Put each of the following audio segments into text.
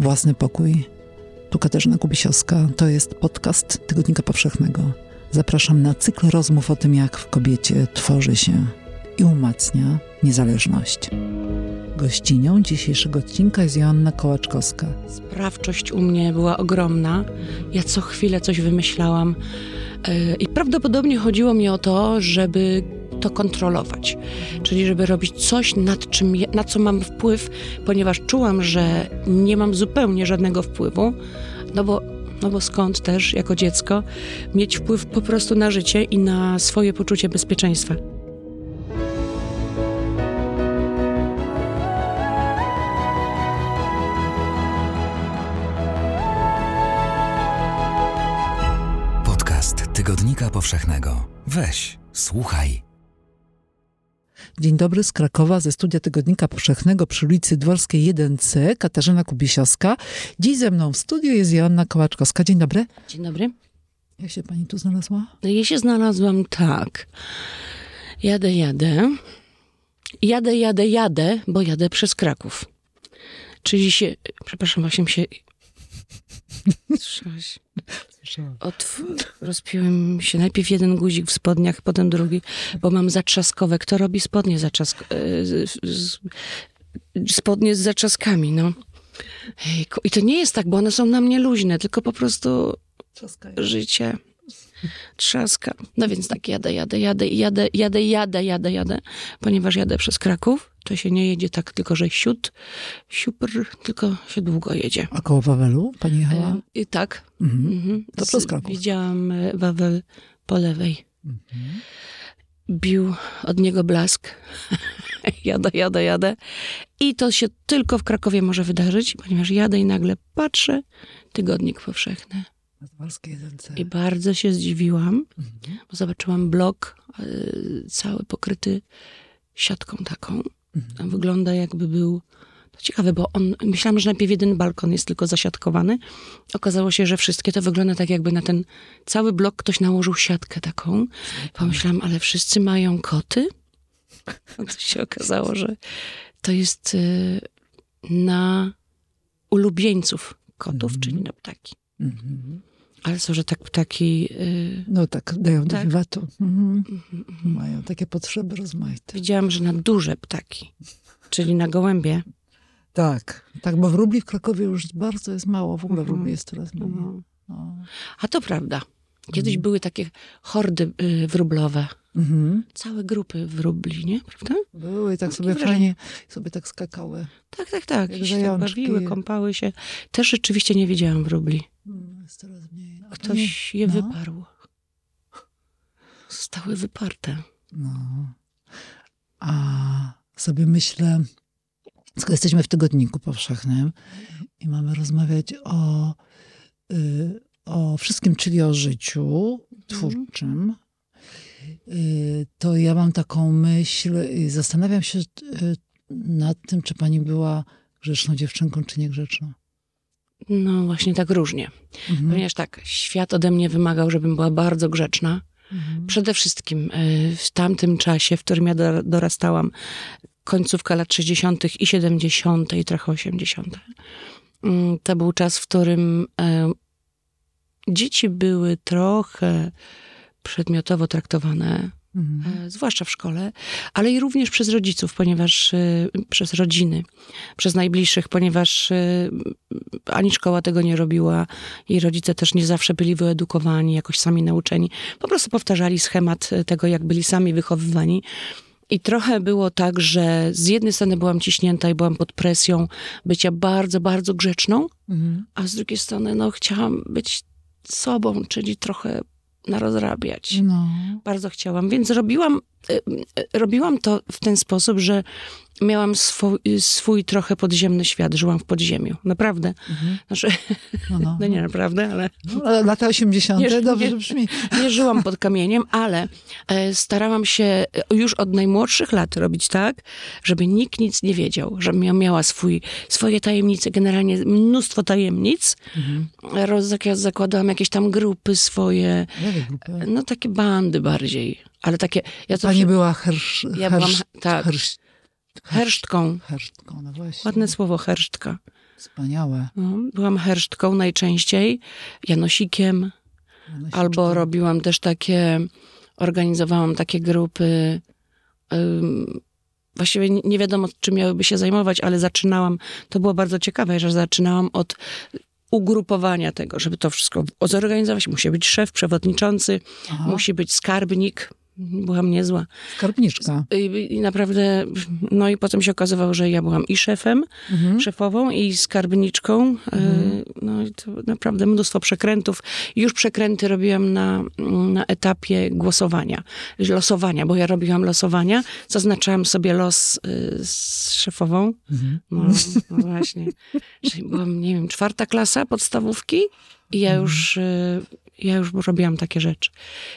Własny pokój. Tu Katarzyna Kubisiowska. To jest podcast Tygodnika Powszechnego. Zapraszam na cykl rozmów o tym, jak w kobiecie tworzy się i umacnia niezależność. Gościnią dzisiejszego odcinka jest Joanna Kołaczkowska. Sprawczość u mnie była ogromna. Ja co chwilę coś wymyślałam. Yy, I prawdopodobnie chodziło mi o to, żeby to kontrolować. Czyli żeby robić coś, nad czym, na co mam wpływ, ponieważ czułam, że nie mam zupełnie żadnego wpływu, no bo, no bo skąd też jako dziecko mieć wpływ po prostu na życie i na swoje poczucie bezpieczeństwa. Tygodnika Powszechnego. Weź, słuchaj. Dzień dobry z Krakowa, ze studia Tygodnika Powszechnego przy ulicy Dworskiej 1C, Katarzyna Kubisiowska. Dziś ze mną w studiu jest Joanna Kołaczkowska. Dzień dobry. Dzień dobry. Jak się pani tu znalazła? No ja się znalazłam tak. Jadę, jadę. Jadę, jadę, jadę, bo jadę przez Kraków. Czyli się, przepraszam, właśnie mi Coś. Otw... Rozpiłem się najpierw jeden guzik w spodniach, potem drugi, bo mam zatrzaskowe. Kto robi spodnie zaczask... e, z- Spodnie z zaczaskami, no. Hejku. I to nie jest tak, bo one są na mnie luźne, tylko po prostu życie trzaska. No więc tak, jadę, jadę, jadę, jadę, jadę, jadę, jadę, jadę, ponieważ jadę przez Kraków, to się nie jedzie tak tylko, że siut, siupr, tylko się długo jedzie. A koło Wawelu pani jechała? E, tak. Mhm. Mhm. To przez Kraków. Widziałam e, Wawel po lewej. Mhm. Bił od niego blask. jadę, jadę, jadę. I to się tylko w Krakowie może wydarzyć, ponieważ jadę i nagle patrzę, tygodnik powszechny. Na Dworskiej 1C. I bardzo się zdziwiłam, Mhm. bo zobaczyłam blok y, cały pokryty siatką taką. Mhm. Wygląda jakby był... To ciekawe, bo on... Myślałam, że najpierw jeden balkon jest tylko zasiatkowany. Okazało się, że wszystkie to wygląda tak, jakby na ten cały blok ktoś nałożył siatkę taką. Pomyślałam, ale wszyscy mają koty? A to się okazało, że to jest y, na ulubieńców kotów, Mhm. czyli na ptaki. Mhm. Ale co, że tak ptaki... Y, No tak, dają do Tak. wiwatu. Mhm. mhm, mhm. Mają takie potrzeby rozmaite. Widziałam, że na duże ptaki, czyli na gołębie. Tak, tak, bo wróbli w Krakowie już bardzo jest mało. W ogóle Mhm. wróbli jest coraz mniej. No. No. A to prawda. Kiedyś Mhm. były takie hordy y, wróblowe. Mhm. Całe grupy wróbli, nie? Prawda? Były tak Takie sobie wrażenie. fajnie, sobie tak skakały. Tak, tak, tak. Jak I się tak bawiły, kąpały się. Też rzeczywiście nie widziałam wróbli. Mm, Jest coraz mniej. A to Ktoś nie- je no. wyparł. Zostały wyparte. No. A sobie myślę, skoro jesteśmy w tygodniku powszechnym i mamy rozmawiać o, y, o wszystkim, czyli o życiu twórczym, y, to ja mam taką myśl i zastanawiam się y, nad tym, czy pani była grzeczną dziewczynką, czy niegrzeczną. No właśnie tak różnie. Mhm. Ponieważ tak, świat ode mnie wymagał, żebym była bardzo grzeczna. Mhm. Przede wszystkim y, w tamtym czasie, w którym ja do- dorastałam, końcówka lat 60. i 70. i trochę 80. mm, To był czas, w którym e, dzieci były trochę przedmiotowo traktowane, Mhm. e, zwłaszcza w szkole, ale i również przez rodziców, ponieważ e, przez rodziny, przez najbliższych, ponieważ e, ani szkoła tego nie robiła i rodzice też nie zawsze byli wyedukowani, jakoś sami nauczeni. Po prostu powtarzali schemat tego, jak byli sami wychowywani. I trochę było tak, że z jednej strony byłam ciśnięta i byłam pod presją bycia bardzo, bardzo grzeczną, Mhm. a z drugiej strony no, chciałam być sobą, czyli trochę narozrabiać. No. Bardzo chciałam, więc robiłam, y, y, robiłam to w ten sposób, że miałam swój, swój trochę podziemny świat, żyłam w podziemiu. Naprawdę. Mhm. Znaczy, No, no. no nie naprawdę, ale No, lata 80. Nie, dobrze nie. brzmi. nie żyłam pod kamieniem, ale e, starałam się e, już od najmłodszych lat robić tak, żeby nikt nic nie wiedział, żebym ja miała swój, swoje tajemnice, generalnie mnóstwo tajemnic. Mhm. Roz, zakładałam jakieś tam grupy swoje, grupy? no takie bandy bardziej, ale takie... Ja to Pani była hersz, Ja byłam, hersz, tak. hersz, hersztką. hersztką, no właśnie. Ładne słowo, hersztka. Wspaniałe. No, byłam hersztką najczęściej, Janosikiem, Janosiczką. albo robiłam też takie, organizowałam takie grupy. ym, Właściwie nie- nie wiadomo, czym miałyby się zajmować, ale zaczynałam, to było bardzo ciekawe, że zaczynałam od ugrupowania tego, żeby to wszystko zorganizować. Musi być szef, przewodniczący, Aha. musi być skarbnik. Byłam niezła. Skarbniczka. I, I naprawdę, no i potem się okazywało, że ja byłam i szefem, Mhm. szefową i skarbniczką. E, No i to naprawdę mnóstwo przekrętów. Już przekręty robiłam na, na etapie głosowania, losowania, bo ja robiłam losowania, zaznaczałam sobie los y, z szefową. Mhm. No, no właśnie. Czyli byłam, nie wiem, czwarta klasa podstawówki i ja już, y, ja już robiłam takie rzeczy.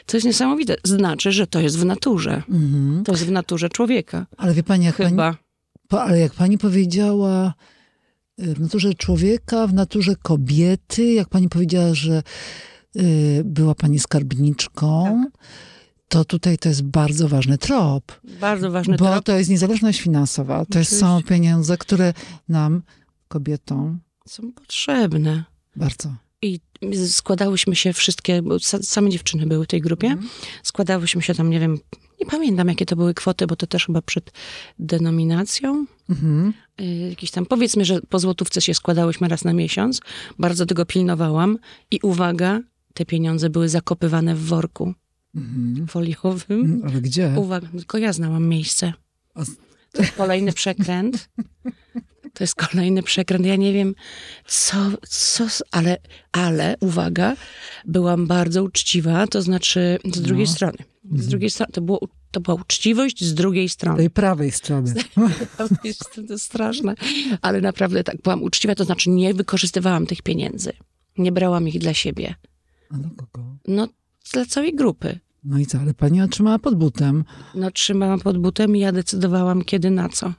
To jest niesamowite. Znaczy, że to jest w naturze. Mhm. To jest w naturze człowieka. Ale wie pani, jak pani, Chyba. po, ale jak pani powiedziała, y, w naturze człowieka, w naturze kobiety, jak pani powiedziała, że y, była pani skarbniczką, Tak. to tutaj to jest bardzo ważny trop. Bardzo ważny Bo trop. to jest niezależność finansowa. To jest, są pieniądze, które nam, kobietom, Są potrzebne. bardzo. Składałyśmy się wszystkie, bo sa- same dziewczyny były w tej grupie. Mhm. Składałyśmy się tam, nie wiem, nie pamiętam jakie to były kwoty, bo to też chyba przed denominacją. Mhm. Y, Jakiś tam, powiedzmy, że po złotówce się składałyśmy raz na miesiąc. Bardzo tego pilnowałam. I uwaga, te pieniądze były zakopywane w worku Mhm. foliowym. Mm, Ale gdzie? Uwaga, tylko ja znałam miejsce. To jest kolejny przekręt. To jest kolejny przekręt. Ja nie wiem, co, co ale, ale, uwaga, byłam bardzo uczciwa, to znaczy z drugiej No. strony. Z drugiej strony, to, było, to była uczciwość z drugiej strony. Tej prawej strony. to jest straszne, ale naprawdę tak, byłam uczciwa, to znaczy nie wykorzystywałam tych pieniędzy. Nie brałam ich dla siebie. A do kogo? No, dla całej grupy. No i co, ale pani otrzymała pod butem. No, trzymałam pod butem i ja decydowałam, kiedy na co.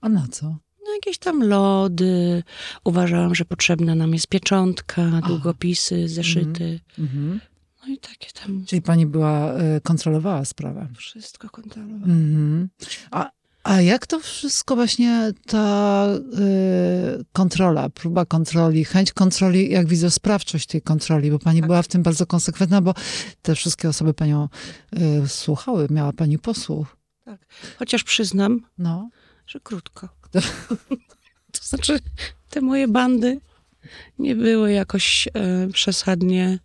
A na co? Jakieś tam lody. Uważałam, że potrzebna nam jest pieczątka, długopisy, zeszyty. Mhm. No i takie tam Czyli pani była, e, kontrolowała sprawę. wszystko kontrolowałam. Mhm. A, a jak to wszystko właśnie ta y, kontrola, próba kontroli, chęć kontroli, jak widzę sprawczość tej kontroli, bo pani była w tym bardzo konsekwentna, bo te wszystkie osoby panią y, słuchały, miała pani posłuch. Chociaż przyznam, No. że krótko. To znaczy, te moje bandy nie były jakoś e, przesadnie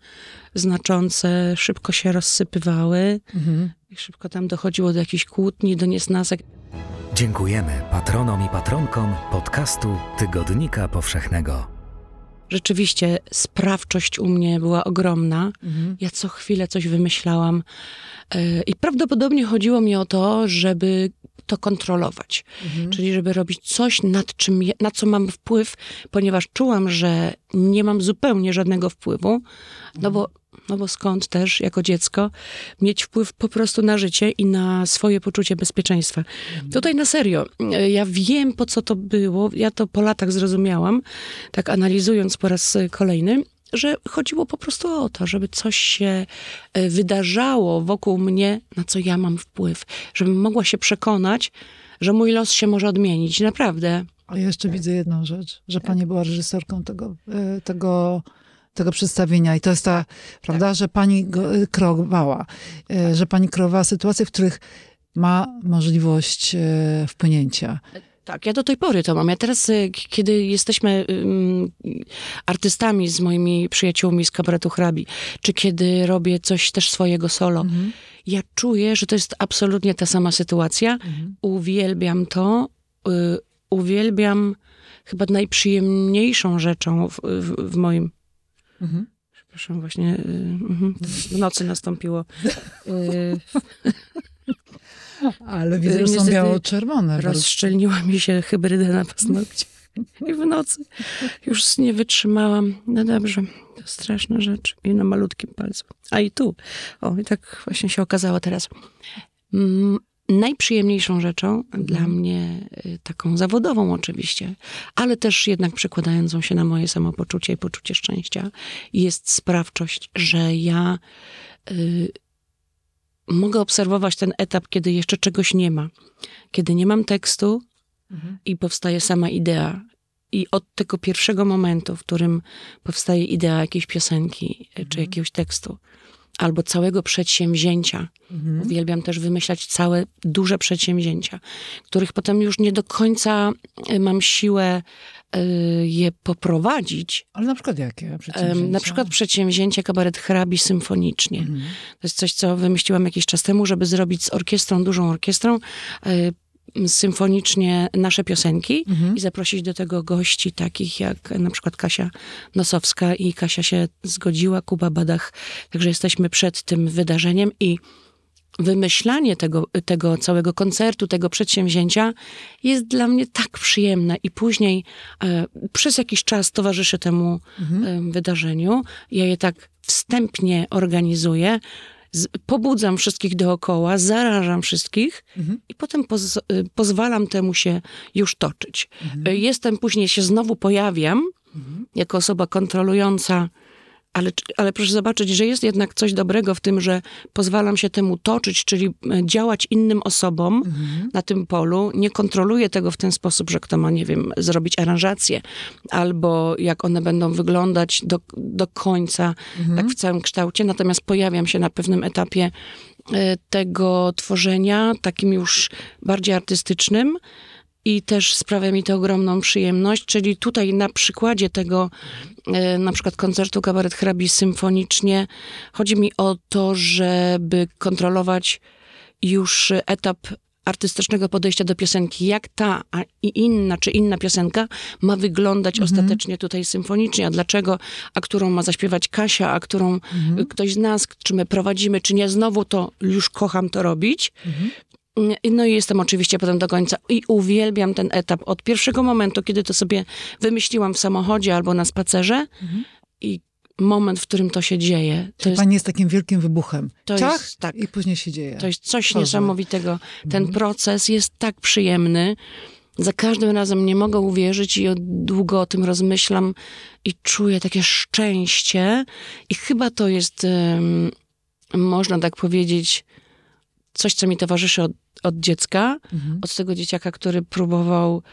znaczące, szybko się rozsypywały Mhm. i szybko tam dochodziło do jakichś kłótni, do niesnasek. Dziękujemy patronom i patronkom podcastu Tygodnika Powszechnego. Rzeczywiście sprawczość u mnie była ogromna. Mhm. Ja co chwilę coś wymyślałam. E, I prawdopodobnie chodziło mi o to, żeby to kontrolować. Mhm. Czyli żeby robić coś, nad czym, na co mam wpływ, ponieważ czułam, że nie mam zupełnie żadnego wpływu. No bo, no bo skąd też, jako dziecko, mieć wpływ po prostu na życie i na swoje poczucie bezpieczeństwa. Tutaj na serio, ja wiem, po co to było. Ja to po latach zrozumiałam, tak analizując po raz kolejny, że chodziło po prostu o to, żeby coś się e, wydarzało wokół mnie, na co ja mam wpływ. Żebym mogła się przekonać, że mój los się może odmienić. Naprawdę. A ja jeszcze widzę jedną rzecz, że pani była reżyserką tego, e, tego, tego przedstawienia i to jest ta, prawda, że pani go e, kreowała, e, że pani kreowała sytuacje, w których ma możliwość wpłynięcia. Tak, ja do tej pory to mam. Ja teraz, y, kiedy jesteśmy ym, artystami z moimi przyjaciółmi z kabaretu hrabi, czy kiedy robię coś też swojego solo, ja czuję, że to jest absolutnie ta sama sytuacja. Uwielbiam to. Y, uwielbiam chyba najprzyjemniejszą rzeczą w, w, w moim Mhm. Przepraszam, właśnie y, mhm, w nocy nastąpiło. Ale widzę, że są Niestety biało-czerwone. rozszczelniła mi się hybryda na paznokcie. I w nocy już nie wytrzymałam. No dobrze, to straszna rzecz. I na malutkim palcu. A i tu. O, i tak właśnie się okazało teraz. Mm, najprzyjemniejszą rzeczą dla mnie, y, taką zawodową oczywiście, ale też jednak przekładającą się na moje samopoczucie i poczucie szczęścia, jest sprawczość, że ja y, mogę obserwować ten etap, kiedy jeszcze czegoś nie ma. Kiedy nie mam tekstu Mhm. i powstaje sama idea. i od tego pierwszego momentu, w którym powstaje idea jakiejś piosenki czy Mhm. jakiegoś tekstu, albo całego przedsięwzięcia. Mhm. Uwielbiam też wymyślać całe duże przedsięwzięcia, których potem już nie do końca y, mam siłę je poprowadzić. Ale na przykład jakie przedsięwzięcia? Na przykład przedsięwzięcie kabaret hrabi symfonicznie. Mhm. To jest coś, co wymyśliłam jakiś czas temu, żeby zrobić z orkiestrą, dużą orkiestrą, y, symfonicznie nasze piosenki Mhm. i zaprosić do tego gości takich jak na przykład Kasia Nosowska i Kasia się zgodziła, Kuba Badach. Także jesteśmy przed tym wydarzeniem i wymyślanie tego, tego całego koncertu, tego przedsięwzięcia jest dla mnie tak przyjemne i później e, przez jakiś czas towarzyszę temu e, wydarzeniu. Ja je tak wstępnie organizuję, z, pobudzam wszystkich dookoła, zarażam wszystkich Mhm. i potem poz, y, pozwalam temu się już toczyć. Y, Jestem, później się znowu pojawiam jako osoba kontrolująca, ale, ale proszę zobaczyć, że jest jednak coś dobrego w tym, że pozwalam się temu toczyć, czyli y, działać innym osobom na tym polu. Nie kontroluję tego w ten sposób, że kto ma, nie wiem, zrobić aranżację, albo jak one będą wyglądać do, do końca, tak w całym kształcie. Natomiast pojawiam się na pewnym etapie y, tego tworzenia, takim już bardziej artystycznym. I też sprawia mi to ogromną przyjemność, czyli tutaj na przykładzie tego, e, na przykład koncertu Kabaret Hrabi symfonicznie, chodzi mi o to, żeby kontrolować już etap artystycznego podejścia do piosenki, jak ta a i inna, czy inna piosenka ma wyglądać ostatecznie tutaj symfonicznie, a dlaczego, a którą ma zaśpiewać Kasia, a którą y, ktoś z nas, czy my prowadzimy, czy nie, znowu to już kocham to robić. No i jestem oczywiście potem do końca i uwielbiam ten etap od pierwszego momentu, kiedy to sobie wymyśliłam w samochodzie albo na spacerze i moment, w którym to się dzieje. To jest, Pani jest takim wielkim wybuchem. To Ciach, jest- tak. i później się dzieje. to jest coś Kozły. niesamowitego. Ten proces jest tak przyjemny. Za każdym razem nie mogę uwierzyć i od długo o tym rozmyślam i czuję takie szczęście. I chyba to jest, em, można tak powiedzieć, coś, co mi towarzyszy od, od dziecka, od tego dzieciaka, który próbował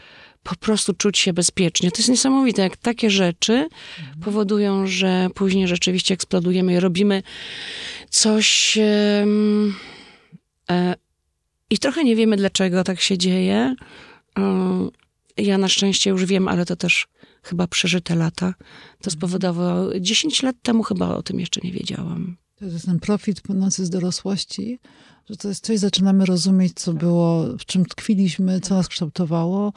po prostu czuć się bezpiecznie. To jest niesamowite, jak takie rzeczy powodują, że później rzeczywiście eksplodujemy i robimy coś. e, I trochę nie wiemy, dlaczego tak się dzieje. Um, Ja na szczęście już wiem, ale to też chyba przeżyte lata. To spowodowało. 10 lat temu chyba o tym jeszcze nie wiedziałam. To jest ten profit płynący z dorosłości, że to jest coś, zaczynamy rozumieć, co było, w czym tkwiliśmy, co nas kształtowało.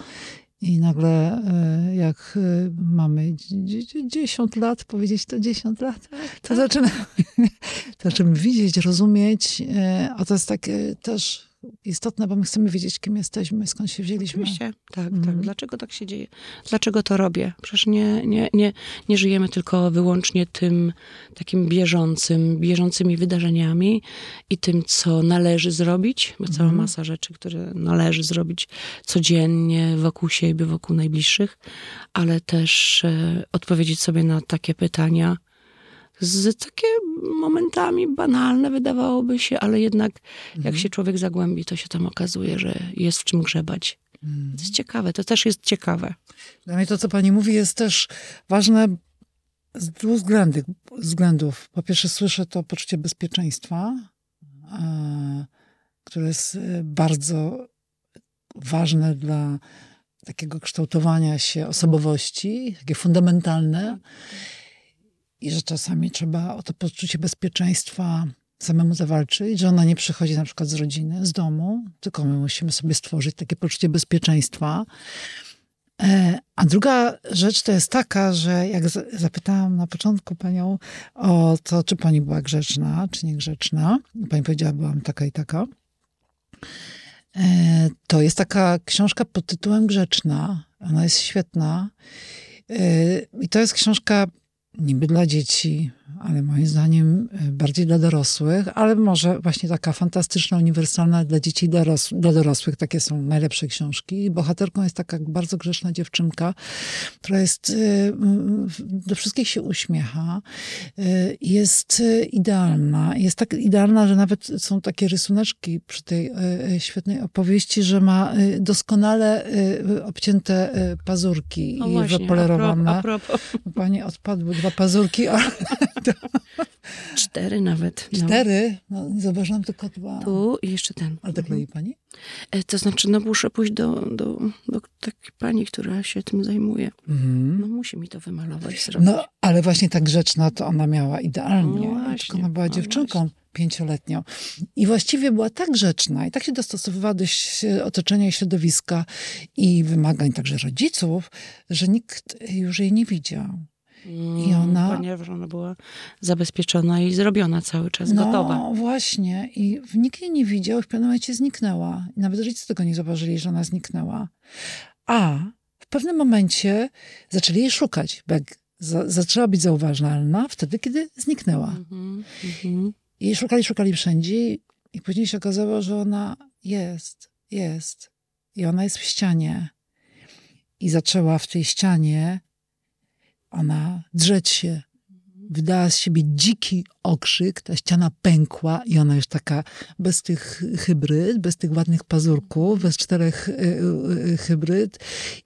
I nagle, e, jak e, mamy dzie- dzie- 10 lat, powiedzieć to 10 lat, to zaczynamy, to zaczynamy widzieć, rozumieć. e, A to jest takie też istotne, bo my chcemy wiedzieć, kim jesteśmy, skąd się wzięliśmy. Oczywiście, tak, Mhm. tak. Dlaczego tak się dzieje? Dlaczego to robię? Przecież nie, nie, nie, nie żyjemy tylko wyłącznie tym takim bieżącym, bieżącymi wydarzeniami i tym, co należy zrobić, bo cała masa rzeczy, które należy zrobić codziennie wokół siebie, wokół najbliższych, ale też e, odpowiedzieć sobie na takie pytania, z takie momentami banalne wydawałoby się, ale jednak jak się człowiek zagłębi, to się tam okazuje, że jest w czym grzebać. To jest ciekawe, to też jest ciekawe. Dla mnie to, co pani mówi, jest też ważne z dwóch względów. względów. Po pierwsze, słyszę to poczucie bezpieczeństwa, e, które jest e, bardzo ważne dla takiego kształtowania się osobowości, takie fundamentalne. I że czasami trzeba o to poczucie bezpieczeństwa samemu zawalczyć, że ona nie przychodzi na przykład z rodziny, z domu, tylko my musimy sobie stworzyć takie poczucie bezpieczeństwa. E, A druga rzecz to jest taka, że jak za- zapytałam na początku panią o to, czy pani była grzeczna, czy niegrzeczna, pani powiedziała, byłam taka i taka. E, To jest taka książka pod tytułem Grzeczna. Ona jest świetna. E, I to jest książka niby dla dzieci, ale moim zdaniem e, bardziej dla dorosłych, ale może właśnie taka fantastyczna, uniwersalna dla dzieci i doros dla dorosłych. Takie są najlepsze książki. Bohaterką jest taka bardzo grzeczna dziewczynka, która jest, e, do wszystkich się uśmiecha, e, jest idealna. Jest tak idealna, że nawet są takie rysuneczki przy tej świetnej opowieści, że ma doskonale obcięte pazurki i właśnie, wypolerowane. A propos, a propos. Pani odpadły dwa pazurki, ale Cztery nawet. no. cztery. No, zauważyłam tylko dwa. Tu i jeszcze ten. Ale tak klei pani? E, To znaczy, no muszę pójść do, do, do takiej pani, która się tym zajmuje. Mhm. No musi mi to wymalować, zrobić. No, ale właśnie tak grzeczna to ona miała idealnie. No właśnie, tylko ona była no dziewczynką pięcioletnią. I właściwie była tak grzeczna i tak się dostosowywała do otoczenia i środowiska i wymagań także rodziców, że nikt już jej nie widział. I ona- Ponieważ ona była zabezpieczona i zrobiona cały czas, No gotowa. właśnie. I nikt jej nie widział i w pewnym momencie zniknęła. Nawet rodzice tego nie zauważyli, że ona zniknęła. A w pewnym momencie zaczęli jej szukać, jak za, zaczęła być zauważalna wtedy, kiedy zniknęła. Mhm, mhm. I szukali, szukali wszędzie i później się okazało, że ona jest, jest. I ona jest w ścianie. I zaczęła w tej ścianie ona drzeć się. Wydała z siebie dziki okrzyk, ta ściana pękła i ona już taka bez tych hybryd, bez tych ładnych pazurków, bez czterech y, y, y, hybryd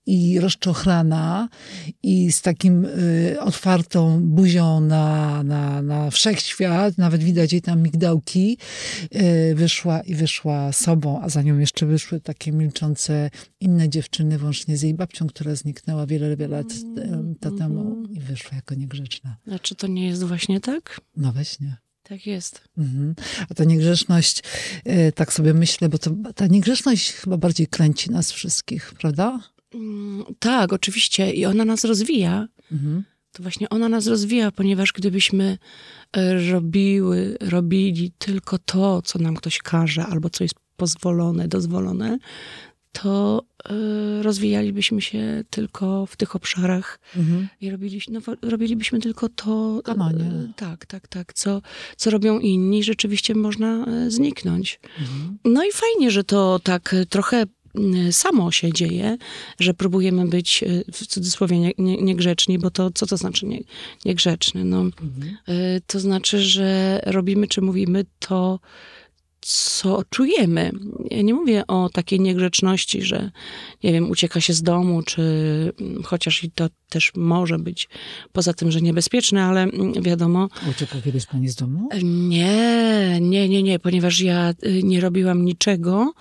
i rozczochrana i z takim otwartą buzią na, na, na wszechświat, nawet widać jej tam migdałki, wyszła i wyszła sobą, a za nią jeszcze wyszły takie milczące inne dziewczyny, włącznie z jej babcią, która zniknęła wiele, wiele lat Mm, temu mhm. i wyszła jako niegrzeczna. A czy to nie jest właśnie tak? No we śnie. Tak jest. Mhm. A ta niegrzeczność, y, tak sobie myślę, bo to, ta niegrzeczność chyba bardziej kręci nas wszystkich, prawda? Mm, Tak, oczywiście. I ona nas rozwija. Mhm. To właśnie ona nas rozwija, ponieważ gdybyśmy e, robiły, robili tylko to, co nam ktoś każe, albo co jest pozwolone, dozwolone, to e, rozwijalibyśmy się tylko w tych obszarach Mhm. i robiliśmy, no, robilibyśmy tylko to. Kanonie. e, Tak, tak, tak. Co, co robią inni, rzeczywiście można e, zniknąć. Mhm. No i fajnie, że to tak trochę samo się dzieje, że próbujemy być w cudzysłowie nie, nie, niegrzeczni, bo to co to znaczy nie, niegrzeczny? No, Mhm. to znaczy, że robimy czy mówimy to, co czujemy. Ja nie mówię o takiej niegrzeczności, że nie wiem, ucieka się z domu, czy mm, chociaż i to też może być poza tym, że niebezpieczne, ale mm, wiadomo, Uciekła kiedyś pani z domu? nie, nie, nie, nie, ponieważ ja y, nie robiłam niczego,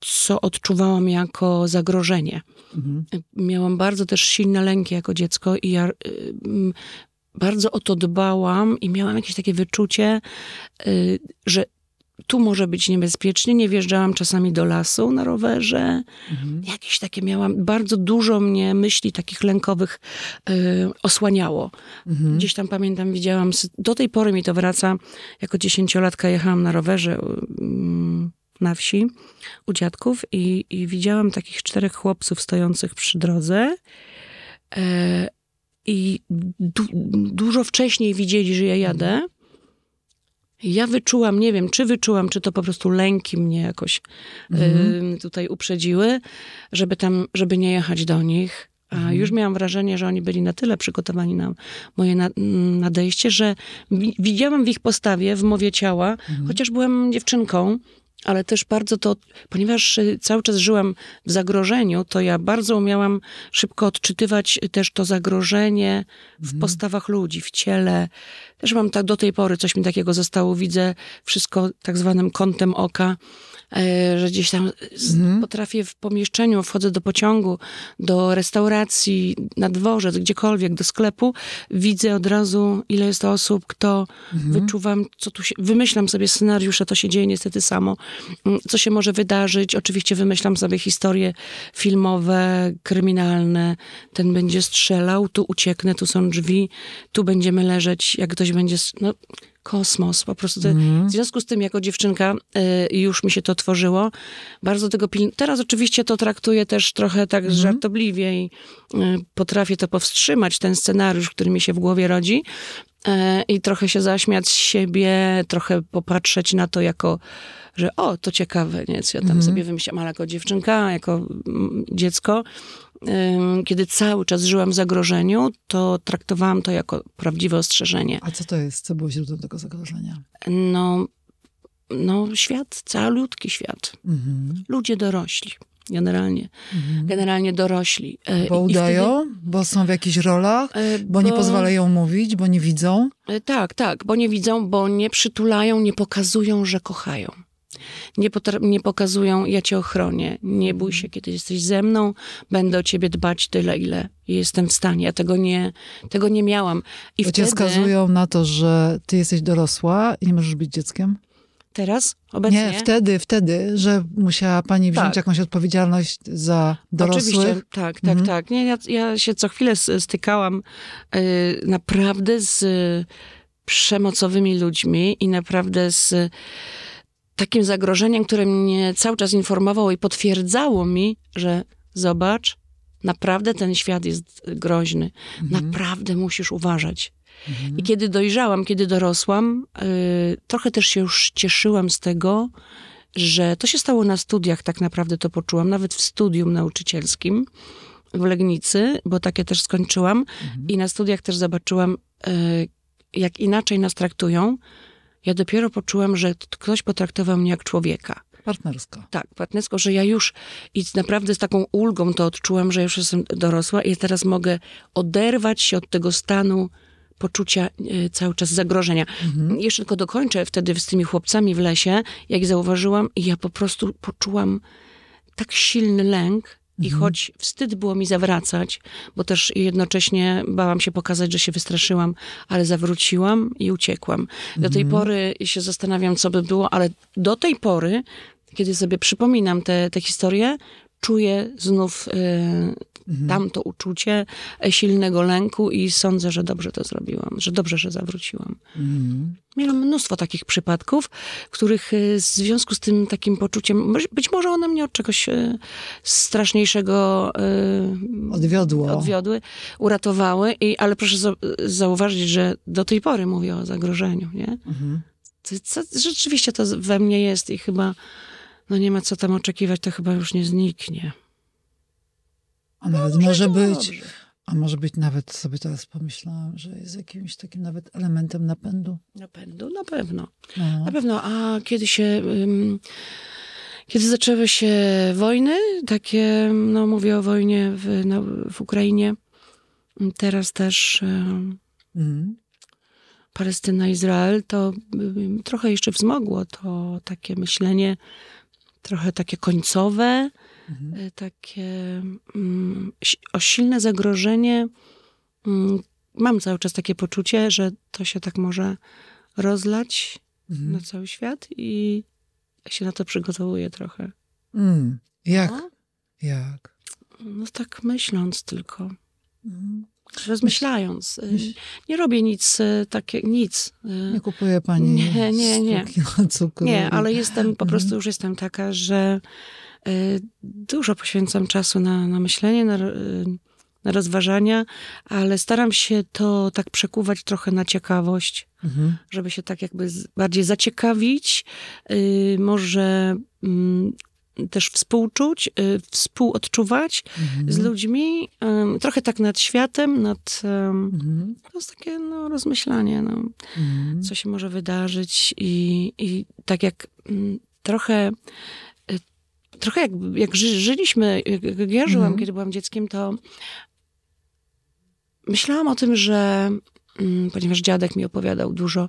co odczuwałam jako zagrożenie. Mhm. Miałam bardzo też silne lęki jako dziecko i ja y, mm, bardzo o to dbałam i miałam jakieś takie wyczucie, y, że tu może być niebezpiecznie. Nie wjeżdżałam czasami do lasu na rowerze. Mhm. Jakieś takie miałam, bardzo dużo mnie myśli takich lękowych y, osłaniało. Mhm. Gdzieś tam pamiętam, widziałam, do tej pory mi to wraca, jako dziesięciolatka jechałam na rowerze mm, na wsi u dziadków i, i widziałam takich czterech chłopców stojących przy drodze e, i du, dużo wcześniej widzieli, że ja jadę. Ja wyczułam, nie wiem, czy wyczułam, czy to po prostu lęki mnie jakoś Mhm. y, tutaj uprzedziły, żeby tam, żeby nie jechać do nich. A Mhm. już miałam wrażenie, że oni byli na tyle przygotowani na moje na, mm, nadejście, że wi- widziałam w ich postawie, w mowie ciała, Mhm. chociaż byłam dziewczynką, ale też bardzo to, ponieważ y, cały czas żyłam w zagrożeniu, to ja bardzo umiałam szybko odczytywać y, też to zagrożenie w Mhm. postawach ludzi, w ciele. Też mam tak do tej pory, coś mi takiego zostało, widzę wszystko tak zwanym kątem oka, że gdzieś tam Mhm. potrafię w pomieszczeniu, wchodzę do pociągu, do restauracji, na dworzec, gdziekolwiek, do sklepu, widzę od razu, ile jest osób, kto Mhm. wyczuwam, co tu się, wymyślam sobie scenariusze, to się dzieje niestety samo, Mm, co się może wydarzyć. Oczywiście wymyślam sobie historie filmowe, kryminalne. Ten będzie strzelał, tu ucieknę, tu są drzwi, tu będziemy leżeć, jak ktoś będzie, no kosmos, po prostu. To, Mhm. W związku z tym, jako dziewczynka y, już mi się to tworzyło, bardzo tego piln... Teraz oczywiście to traktuję też trochę tak Mhm. żartobliwie i y, potrafię to powstrzymać, ten scenariusz, który mi się w głowie rodzi, e, i trochę się zaśmiać z siebie, trochę popatrzeć na to jako, że o, to ciekawe, nie, co ja tam Mhm. sobie wymyślam, ale jako dziewczynka, jako mm, dziecko, kiedy cały czas żyłam w zagrożeniu, to traktowałam to jako prawdziwe ostrzeżenie. A co to jest? Co było źródłem tego zagrożenia? No, no świat, calutki świat. Mhm. Ludzie dorośli, generalnie. Mhm. Generalnie dorośli. E, Bo udają, bo są w jakichś rolach, wtedy, e, bo nie pozwalają mówić, bo nie widzą. E, Tak, tak, bo nie widzą, bo nie przytulają, nie pokazują, że kochają. Nie, nie pokazują, ja cię ochronię, nie bój się, kiedy jesteś ze mną, będę o ciebie dbać tyle, ile jestem w stanie. Ja tego nie, tego nie miałam. I Bo cię wtedy, skazują na to, że ty jesteś dorosła i nie możesz być dzieckiem? teraz, obecnie... Nie, wtedy, wtedy, że musiała pani wziąć Tak. jakąś odpowiedzialność za dorosłych. Oczywiście, tak, tak, Mhm. tak. Nie, ja, ja się co chwilę stykałam y, naprawdę z przemocowymi ludźmi i naprawdę z takim zagrożeniem, które mnie cały czas informowało i potwierdzało mi, że zobacz, naprawdę ten świat jest groźny. Mhm. Naprawdę musisz uważać. Mhm. I kiedy dojrzałam, kiedy dorosłam, y, trochę też się już cieszyłam z tego, że to się stało na studiach, tak naprawdę to poczułam, nawet w studium nauczycielskim w Legnicy, bo takie też skończyłam. Mhm. I na studiach też zobaczyłam, y, jak inaczej nas traktują. Ja dopiero poczułam, że ktoś potraktował mnie jak człowieka. Partnersko. Tak, partnersko, że ja już i naprawdę z taką ulgą to odczułam, że już jestem dorosła i teraz mogę oderwać się od tego stanu poczucia e, cały czas zagrożenia. Mhm. Jeszcze tylko dokończę wtedy z tymi chłopcami w lesie, jak zauważyłam, i ja po prostu poczułam tak silny lęk. I Mhm. choć wstyd było mi zawracać, bo też jednocześnie bałam się pokazać, że się wystraszyłam, ale zawróciłam i uciekłam. Do tej Mhm. pory się zastanawiam, co by było, ale do tej pory, kiedy sobie przypominam te, te historie, czuję znów e, Mhm. tamto uczucie e, silnego lęku i sądzę, że dobrze to zrobiłam, że dobrze, że zawróciłam. Mhm. Miałam mnóstwo takich przypadków, których e, w związku z tym takim poczuciem, być może one mnie od czegoś e, straszniejszego Odwiodło. odwiodły, uratowały, i, ale proszę za, zauważyć, że do tej pory mówię o zagrożeniu, nie? Mhm. Co, co, rzeczywiście to we mnie jest i chyba no nie ma co tam oczekiwać, to chyba już nie zniknie. A nawet może być, Dobrze. a może być nawet, sobie teraz pomyślałam, że jest jakimś takim nawet elementem napędu. Napędu, na pewno. No. Na pewno, a kiedy się... ym, kiedy zaczęły się wojny, takie, no mówię o wojnie w, no, w Ukrainie, teraz też ym, Mhm. Palestyna, Izrael, to ym, trochę jeszcze wzmogło to takie myślenie, trochę takie końcowe, Mhm. y, takie mm, o silne zagrożenie. Mm, Mam cały czas takie poczucie, że to się tak może rozlać Mhm. na cały świat i się na to przygotowuję trochę. Mm. Jak? No, Jak? no tak myśląc tylko, Mhm. rozmyślając. Y, Myśl- Nie robię nic y, takie, nic. Nie kupuje pani Nie, nie, nie. 100 kilo cukru. Nie, ale jestem, po Mhm. prostu już jestem taka, że dużo poświęcam czasu na, na myślenie, na, y, na rozważania, ale staram się to tak przekuwać trochę na ciekawość, Mhm. żeby się tak jakby bardziej zaciekawić, y, może mm, też współczuć, y, współodczuwać Mhm. z ludźmi, trochę tak nad światem, nad... Mhm. to jest takie no, rozmyślanie, no Mhm. co się może wydarzyć i, i tak jak mm, trochę trochę jak, jak ży, żyliśmy, jak, ja żyłam, Mhm. kiedy byłam dzieckiem, to myślałam o tym, że mm, ponieważ dziadek mi opowiadał dużo,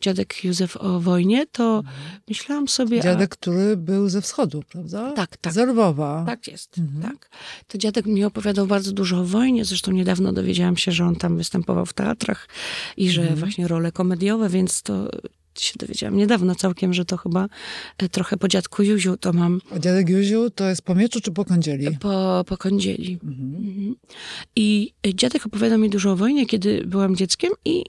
dziadek Józef o wojnie, to myślałam sobie... a- Dziadek, który był ze wschodu, prawda? Tak, tak. Z Lwowa. Tak jest, Mhm. tak. To dziadek mi opowiadał bardzo dużo o wojnie, zresztą niedawno dowiedziałam się, że on tam występował w teatrach i że Mhm. właśnie role komediowe, więc to się dowiedziałam niedawno całkiem, że to chyba e, trochę po dziadku Józiu to mam A dziadek Józiu to jest po mieczu czy po kądzieli? po, po kądzieli. Mhm. Mhm. I dziadek opowiadał mi dużo o wojnie, kiedy byłam dzieckiem i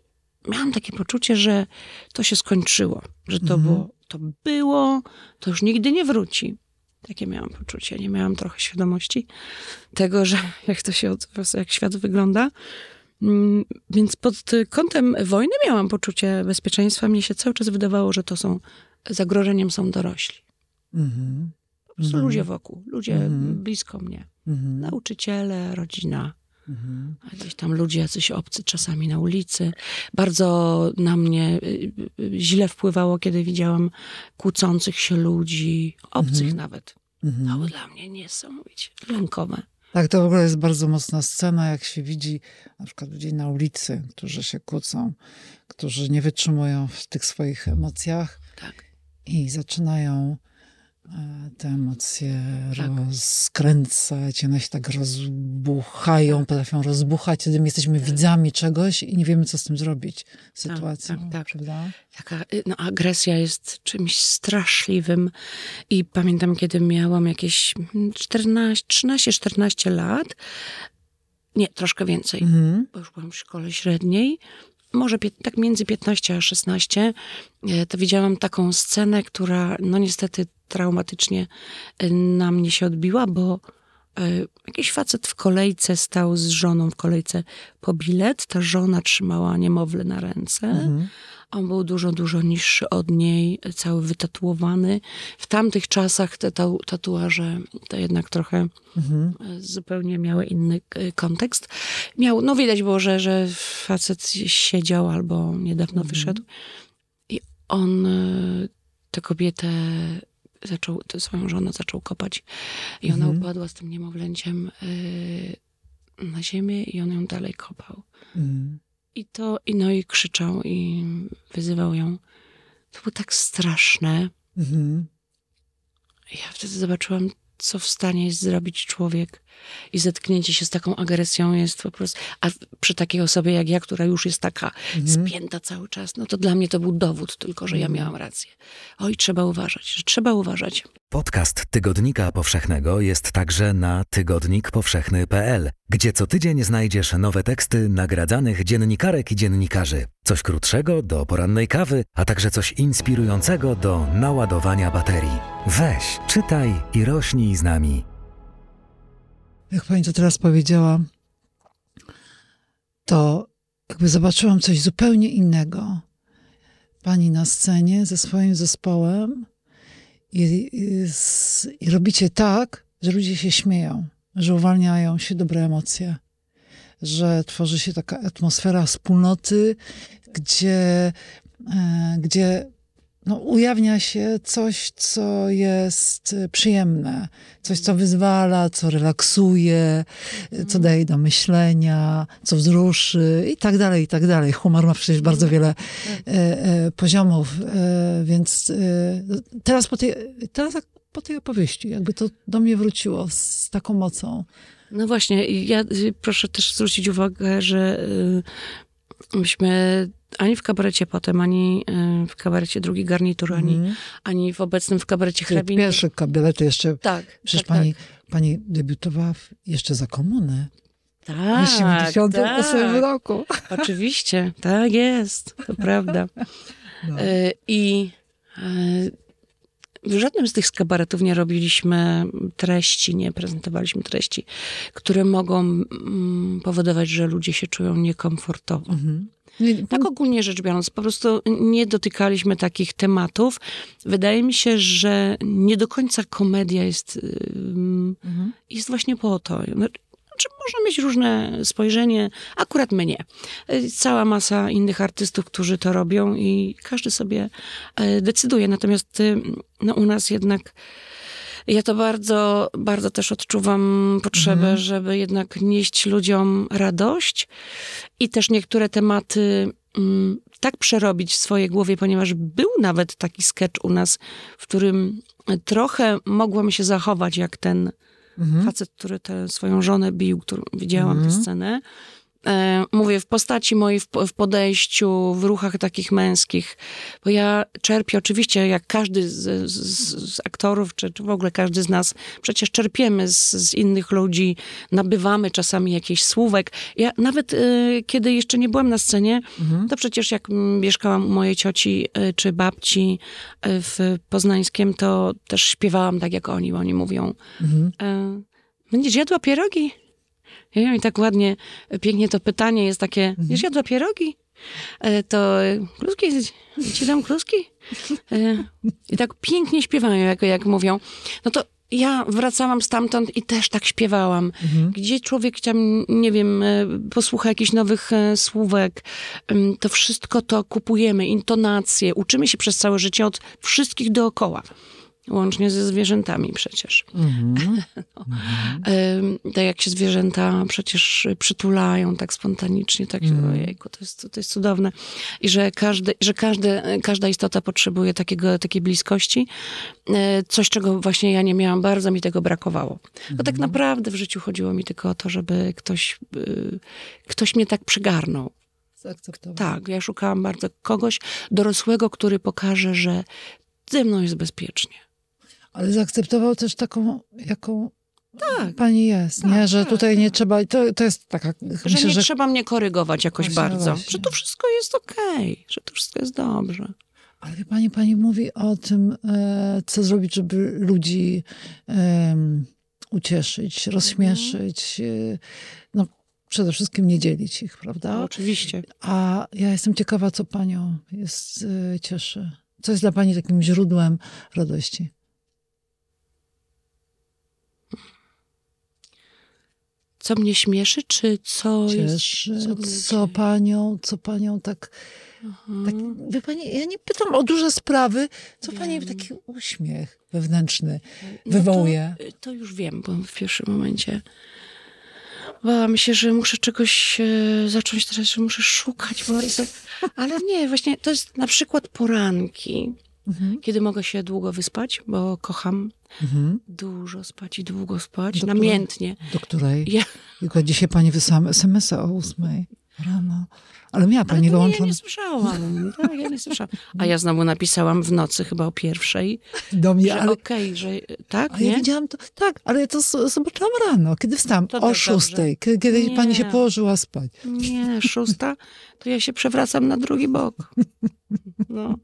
miałam takie poczucie, że to się skończyło, że to Mhm. było, to było, to już nigdy nie wróci. Takie miałam poczucie, nie miałam trochę świadomości tego, że jak to się, od- jak świat wygląda. Mm, więc pod kątem wojny miałam poczucie bezpieczeństwa. Mnie się cały czas wydawało, że to są zagrożeniem są dorośli. Mhm. Po prostu Mhm. ludzie wokół, ludzie Mhm. blisko mnie. Mhm. Nauczyciele, rodzina. Mhm. Gdzieś tam ludzie jacyś obcy czasami na ulicy. Bardzo na mnie y, y, źle wpływało, kiedy widziałam kłócących się ludzi, obcych Mhm. nawet. Mhm. To było dla mnie niesamowicie lękowe. Tak, to w ogóle jest bardzo mocna scena, jak się widzi na przykład ludzi na ulicy, którzy się kłócą, którzy nie wytrzymują w tych swoich emocjach Tak. i zaczynają te emocje Tak. rozkręcać, one się tak rozbuchają, potrafią rozbuchać, wtedy my jesteśmy widzami czegoś i nie wiemy, co z tym zrobić, z Tak, sytuacją, tak, tak. prawda? Taka y, no, agresja jest czymś straszliwym. I pamiętam, kiedy miałam jakieś 14, 13-14 lat, nie, troszkę więcej, Mhm. bo już byłam w szkole średniej, może tak między 15 a 16, e, to widziałam taką scenę, która no niestety traumatycznie e, na mnie się odbiła, bo jakiś facet w kolejce stał z żoną w kolejce po bilet. Ta żona trzymała niemowlę na ręce. Mhm. On był dużo, dużo niższy od niej, cały wytatuowany. W tamtych czasach te tatu- tatuaże to jednak trochę Mhm. e, zupełnie miały inny e, kontekst. Miał, no widać było, że, że facet siedział albo niedawno Mhm. wyszedł. I on e, tę kobietę zaczął, swoją żonę zaczął kopać. I ona Mhm. upadła z tym niemowlęciem e, na ziemię i on ją dalej kopał. Mhm. I to, i no i krzyczał i wyzywał ją. To było tak straszne. Mhm. Ja wtedy zobaczyłam, co w stanie jest zrobić człowiek. I zetknięcie się z taką agresją jest po prostu. A przy takiej osobie jak ja, która już jest taka Mhm. spięta cały czas, no to dla mnie to był dowód tylko, że ja miałam rację. Oj, trzeba uważać, że trzeba uważać. Podcast Tygodnika Powszechnego jest także na tygodnikpowszechny.pl, gdzie co tydzień znajdziesz nowe teksty nagradzanych dziennikarek i dziennikarzy. Coś krótszego do porannej kawy, a także coś inspirującego do naładowania baterii. Weź, czytaj i rośnij z nami. Jak pani to teraz powiedziała, to jakby zobaczyłam coś zupełnie innego. Pani na scenie ze swoim zespołem i, i, z- i robicie tak, że ludzie się śmieją, że uwalniają się dobre emocje, że tworzy się taka atmosfera wspólnoty, gdzie, e, gdzie no, ujawnia się coś, co jest e, przyjemne, coś, co wyzwala, co relaksuje, e, co daje do myślenia, co wzruszy i tak dalej, i tak dalej. Humor ma przecież bardzo wiele e, e, poziomów, e, więc e, teraz, po tej, teraz jak po tej opowieści, jakby to do mnie wróciło z taką mocą. No właśnie, ja y, proszę też zwrócić uwagę, że y, myśmy ani w kabarecie potem, ani y, w kabarecie drugi garnitur, ani, Mhm. ani w obecnym w kabarecie hrabiny. Pierwszy kabinet jeszcze, Tak, przecież tak, pani, pani debiutowała w, jeszcze za komuny. tak, w 78 tak, roku. Oczywiście, tak jest, to prawda. No. E, I e, w żadnym z tych kabaretów nie robiliśmy treści, nie prezentowaliśmy treści, które mogą mm, powodować, że ludzie się czują niekomfortowo. Mhm. Nie, Tak ogólnie rzecz biorąc, po prostu nie dotykaliśmy takich tematów. Wydaje mi się, że nie do końca komedia jest, Mhm. jest właśnie po to. Znaczy, można mieć różne spojrzenie, akurat my nie. Y, Cała masa innych artystów, którzy to robią i każdy sobie e, decyduje. Natomiast y, no, u nas jednak ja to bardzo, bardzo też odczuwam potrzebę, Mhm. żeby jednak nieść ludziom radość i też niektóre tematy mm, tak przerobić w swojej głowie, ponieważ był nawet taki sketch u nas, w którym trochę mogłam się zachować jak ten Mhm. facet, który tę swoją żonę bił, którą widziałam Mhm. tę scenę. E, mówię, w postaci mojej, w, w podejściu, w ruchach takich męskich, bo ja czerpię oczywiście, jak każdy z, z, z aktorów, czy, czy w ogóle każdy z nas, przecież czerpiemy z, z innych ludzi, nabywamy czasami jakichś słówek. Ja nawet e, kiedy jeszcze nie byłam na scenie, Mhm. to przecież jak mieszkałam u mojej cioci e, czy babci w Poznańskiem, to też śpiewałam tak jak oni, bo oni mówią Mhm. będziesz jadła pierogi? Ja wiem, i tak ładnie, pięknie to pytanie jest takie, mhm. wiesz, jadła pierogi? E, to e, kluski, ci dam kluski? E, I tak pięknie śpiewają, jak, jak mówią. No to ja wracałam stamtąd i też tak śpiewałam. Mhm. Gdzie człowiek tam, nie wiem, posłucha jakichś nowych słówek, to wszystko to kupujemy, intonacje, uczymy się przez całe życie od wszystkich dookoła. Łącznie ze zwierzętami przecież. Mm-hmm. no. mm-hmm. Tak jak się zwierzęta przecież przytulają tak spontanicznie, tak mm. ojejku, to jest, to jest cudowne. I że, każdy, że każdy, każda istota potrzebuje takiego, takiej bliskości. E, coś, czego właśnie ja nie miałam, bardzo mi tego brakowało. Bo tak mhm. naprawdę w życiu chodziło mi tylko o to, żeby ktoś, y, ktoś mnie tak przygarnął. Zaakceptował. Tak, ja szukałam bardzo kogoś dorosłego, który pokaże, że ze mną jest bezpiecznie. Ale zaakceptował też taką, jaką tak. pani jest, tak, nie? Że tak, tutaj tak. nie trzeba, to, to jest taka... Że myślę, nie że... trzeba mnie korygować jakoś właśnie, bardzo. Właśnie. Że to wszystko jest okej, okay, że to wszystko jest dobrze. Ale wie pani, pani mówi o tym, e, co zrobić, żeby ludzi e, ucieszyć, rozśmieszyć. E, no, przede wszystkim nie dzielić ich, prawda? No, oczywiście. A ja jestem ciekawa, co panią jest, e, cieszy. Co jest dla pani takim źródłem radości? Co mnie śmieszy, czy co Cieszy, jest... Co, co panią, co panią tak, tak... Wie pani, ja nie pytam o duże sprawy, co wiem. pani taki uśmiech wewnętrzny no wywołuje? To, to, już wiem, bo w pierwszym momencie bałam się, że muszę czegoś e, zacząć teraz, że muszę szukać bardzo. Ale nie, właśnie to jest na przykład poranki. Mhm. Kiedy mogę się długo wyspać, bo kocham mhm. dużo spać i długo spać, do namiętnie. Której, do której? Ja... Dzisiaj pani wysłała SMS-a o ósmej rano. Ale miała pani Ale wyłączone. Ja nie słyszałam. Tak, ja nie słyszałam. A ja znowu napisałam w nocy, chyba o pierwszej. Do mnie, że ale... okej, okay, że tak, a nie? Ja widziałam to, tak, ale ja to zobaczyłam rano, kiedy wstałam, to o szóstej, kiedy, kiedy pani się położyła spać. Nie, szósta, to ja się przewracam na drugi bok. No.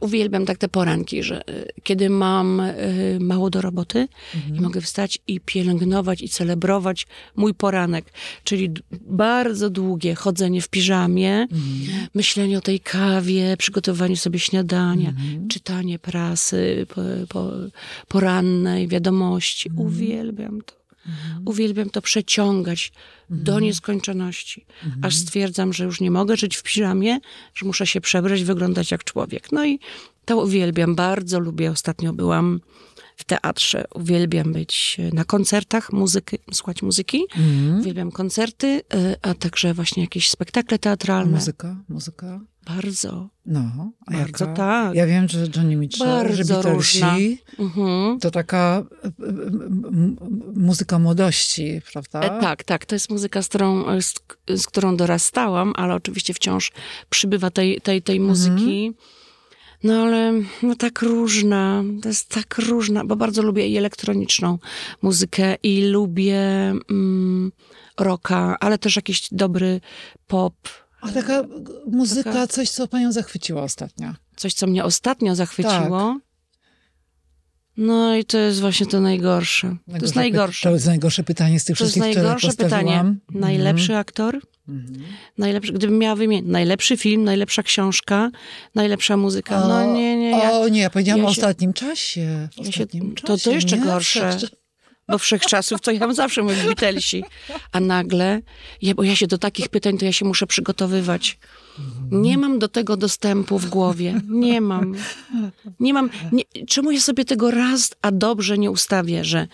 Uwielbiam tak te poranki, że y, kiedy mam y, mało do roboty mhm. i mogę wstać i pielęgnować i celebrować mój poranek, czyli bardzo długie chodzenie w piżamie, mhm. myślenie o tej kawie, przygotowaniu sobie śniadania, mhm. czytanie prasy po, po, porannej, wiadomości. Mhm. Uwielbiam to. Mhm. Uwielbiam to przeciągać mhm. do nieskończoności, mhm. aż stwierdzam, że już nie mogę żyć w piżamie, że muszę się przebrać, wyglądać jak człowiek. No i to uwielbiam, bardzo lubię. Ostatnio byłam w teatrze. Uwielbiam być na koncertach, muzyki, słuchać muzyki. Mm. Uwielbiam koncerty, y, a także właśnie jakieś spektakle teatralne. Muzyka? Muzyka? Bardzo. No, a bardzo jaka? tak. Ja wiem, że Johnny Mitchell, bardzo że Beatlesi, mhm. to taka muzyka młodości, prawda? E, tak, tak. To jest muzyka, z którą, z, z, którą dorastałam, ale oczywiście wciąż przybywa tej, tej, tej muzyki. Mhm. No ale no, tak różna, to jest tak różna, bo bardzo lubię i elektroniczną muzykę i lubię mm, rocka, ale też jakiś dobry pop. A taka muzyka, taka... coś, co panią zachwyciło ostatnio? Coś, co mnie ostatnio zachwyciło? Tak. No i to jest właśnie to najgorsze. najgorsze to jest najgorsze. To jest najgorsze pytanie z tych to wszystkich, które To jest najgorsze pytanie. Najlepszy mhm. aktor? Mhm. Najlepszy, gdybym miała wymienić, najlepszy film, najlepsza książka, najlepsza muzyka. O, no nie, nie. Ja, o nie, ja powiedziałam ja o ostatnim czasie. W ostatnim czasie. To, to jeszcze nie? gorsze. Bo wszechczasów to ja zawsze mówię Beatlesi. A nagle, ja, bo ja się do takich pytań, to ja się muszę przygotowywać. Nie mam do tego dostępu w głowie. Nie mam. Nie mam. Nie, czemu ja sobie tego raz, a dobrze nie ustawię, że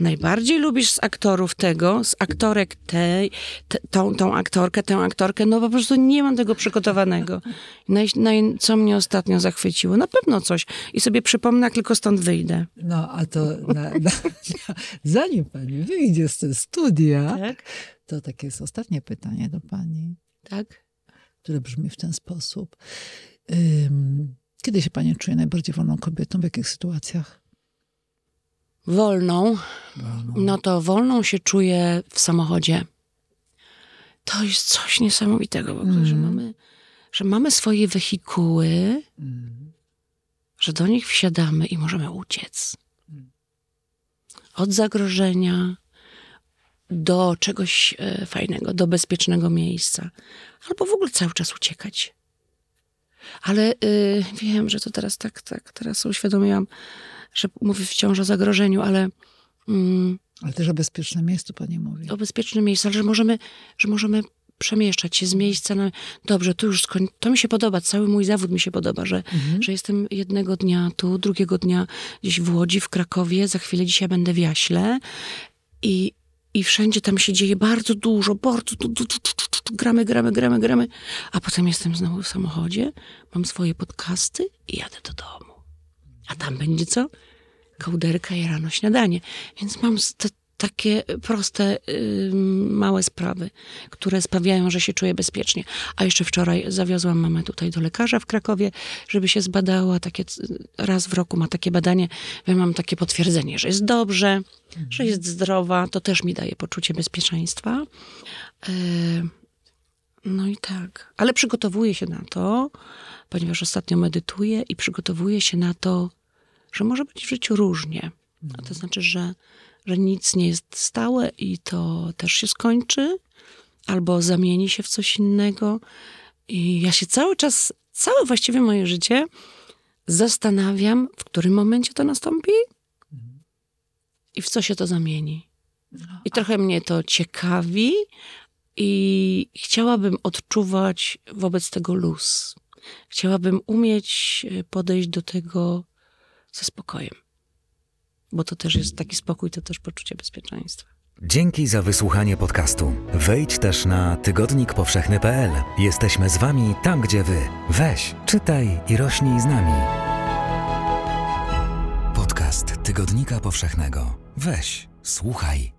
najbardziej lubisz z aktorów tego, z aktorek tej, te, tą, tą aktorkę, tę aktorkę, no po prostu nie mam tego przygotowanego. Naj, naj, co mnie ostatnio zachwyciło? Na pewno coś. I sobie przypomnę, jak tylko stąd wyjdę. No, a to na, na, na, zanim pani wyjdzie z tego studia, tak? to takie jest ostatnie pytanie do pani. Tak? Które brzmi w ten sposób. Kiedy się pani czuje najbardziej wolną kobietą? W jakich sytuacjach? Wolną. wolną. No to wolną się czuję w samochodzie. To jest coś niesamowitego, mm. że, mamy, że mamy swoje wehikuły, mm. że do nich wsiadamy i możemy uciec. Mm. Od zagrożenia, do czegoś e, fajnego, do bezpiecznego miejsca. Albo w ogóle cały czas uciekać. Ale y, wiem, że to teraz tak, tak, teraz uświadomiłam, że mówię wciąż o zagrożeniu, ale mm, Ale też o bezpiecznym miejscu pani mówi. o bezpiecznym miejscu, ale że możemy, że możemy przemieszczać się z miejsca na... Dobrze, to już skoń... to mi się podoba, cały mój zawód mi się podoba, że, że jestem jednego dnia tu, drugiego dnia gdzieś w Łodzi, w Krakowie, za chwilę dzisiaj będę w Jaśle i, i wszędzie tam się dzieje bardzo dużo, bardzo du, du, du, du, gramy, gramy, gramy, gramy, a potem jestem znowu w samochodzie, mam swoje podcasty i jadę do domu. A tam będzie co? Kołderka i rano śniadanie. Więc mam te, takie proste, małe sprawy, które sprawiają, że się czuję bezpiecznie. A jeszcze wczoraj zawiozłam mamę tutaj do lekarza w Krakowie, żeby się zbadała. Takie, raz w roku ma takie badanie. Ja mam takie potwierdzenie, że jest dobrze, że jest zdrowa. To też mi daje poczucie bezpieczeństwa. E, no i tak. Ale przygotowuję się na to, ponieważ ostatnio medytuję i przygotowuję się na to, że może być w życiu różnie. A to znaczy, że, że nic nie jest stałe i to też się skończy, albo zamieni się w coś innego. I ja się cały czas, całe właściwie moje życie zastanawiam, w którym momencie to nastąpi i w co się to zamieni. I trochę mnie to ciekawi i chciałabym odczuwać wobec tego luz. Chciałabym umieć e, podejść do tego ze spokojem. Bo to też jest taki spokój, to też poczucie bezpieczeństwa. Dzięki za wysłuchanie podcastu. Wejdź też na tygodnikpowszechny.pl. Jesteśmy z Wami tam, gdzie Wy. Weź, czytaj i rośnij z nami. Podcast Tygodnika Powszechnego. Weź, słuchaj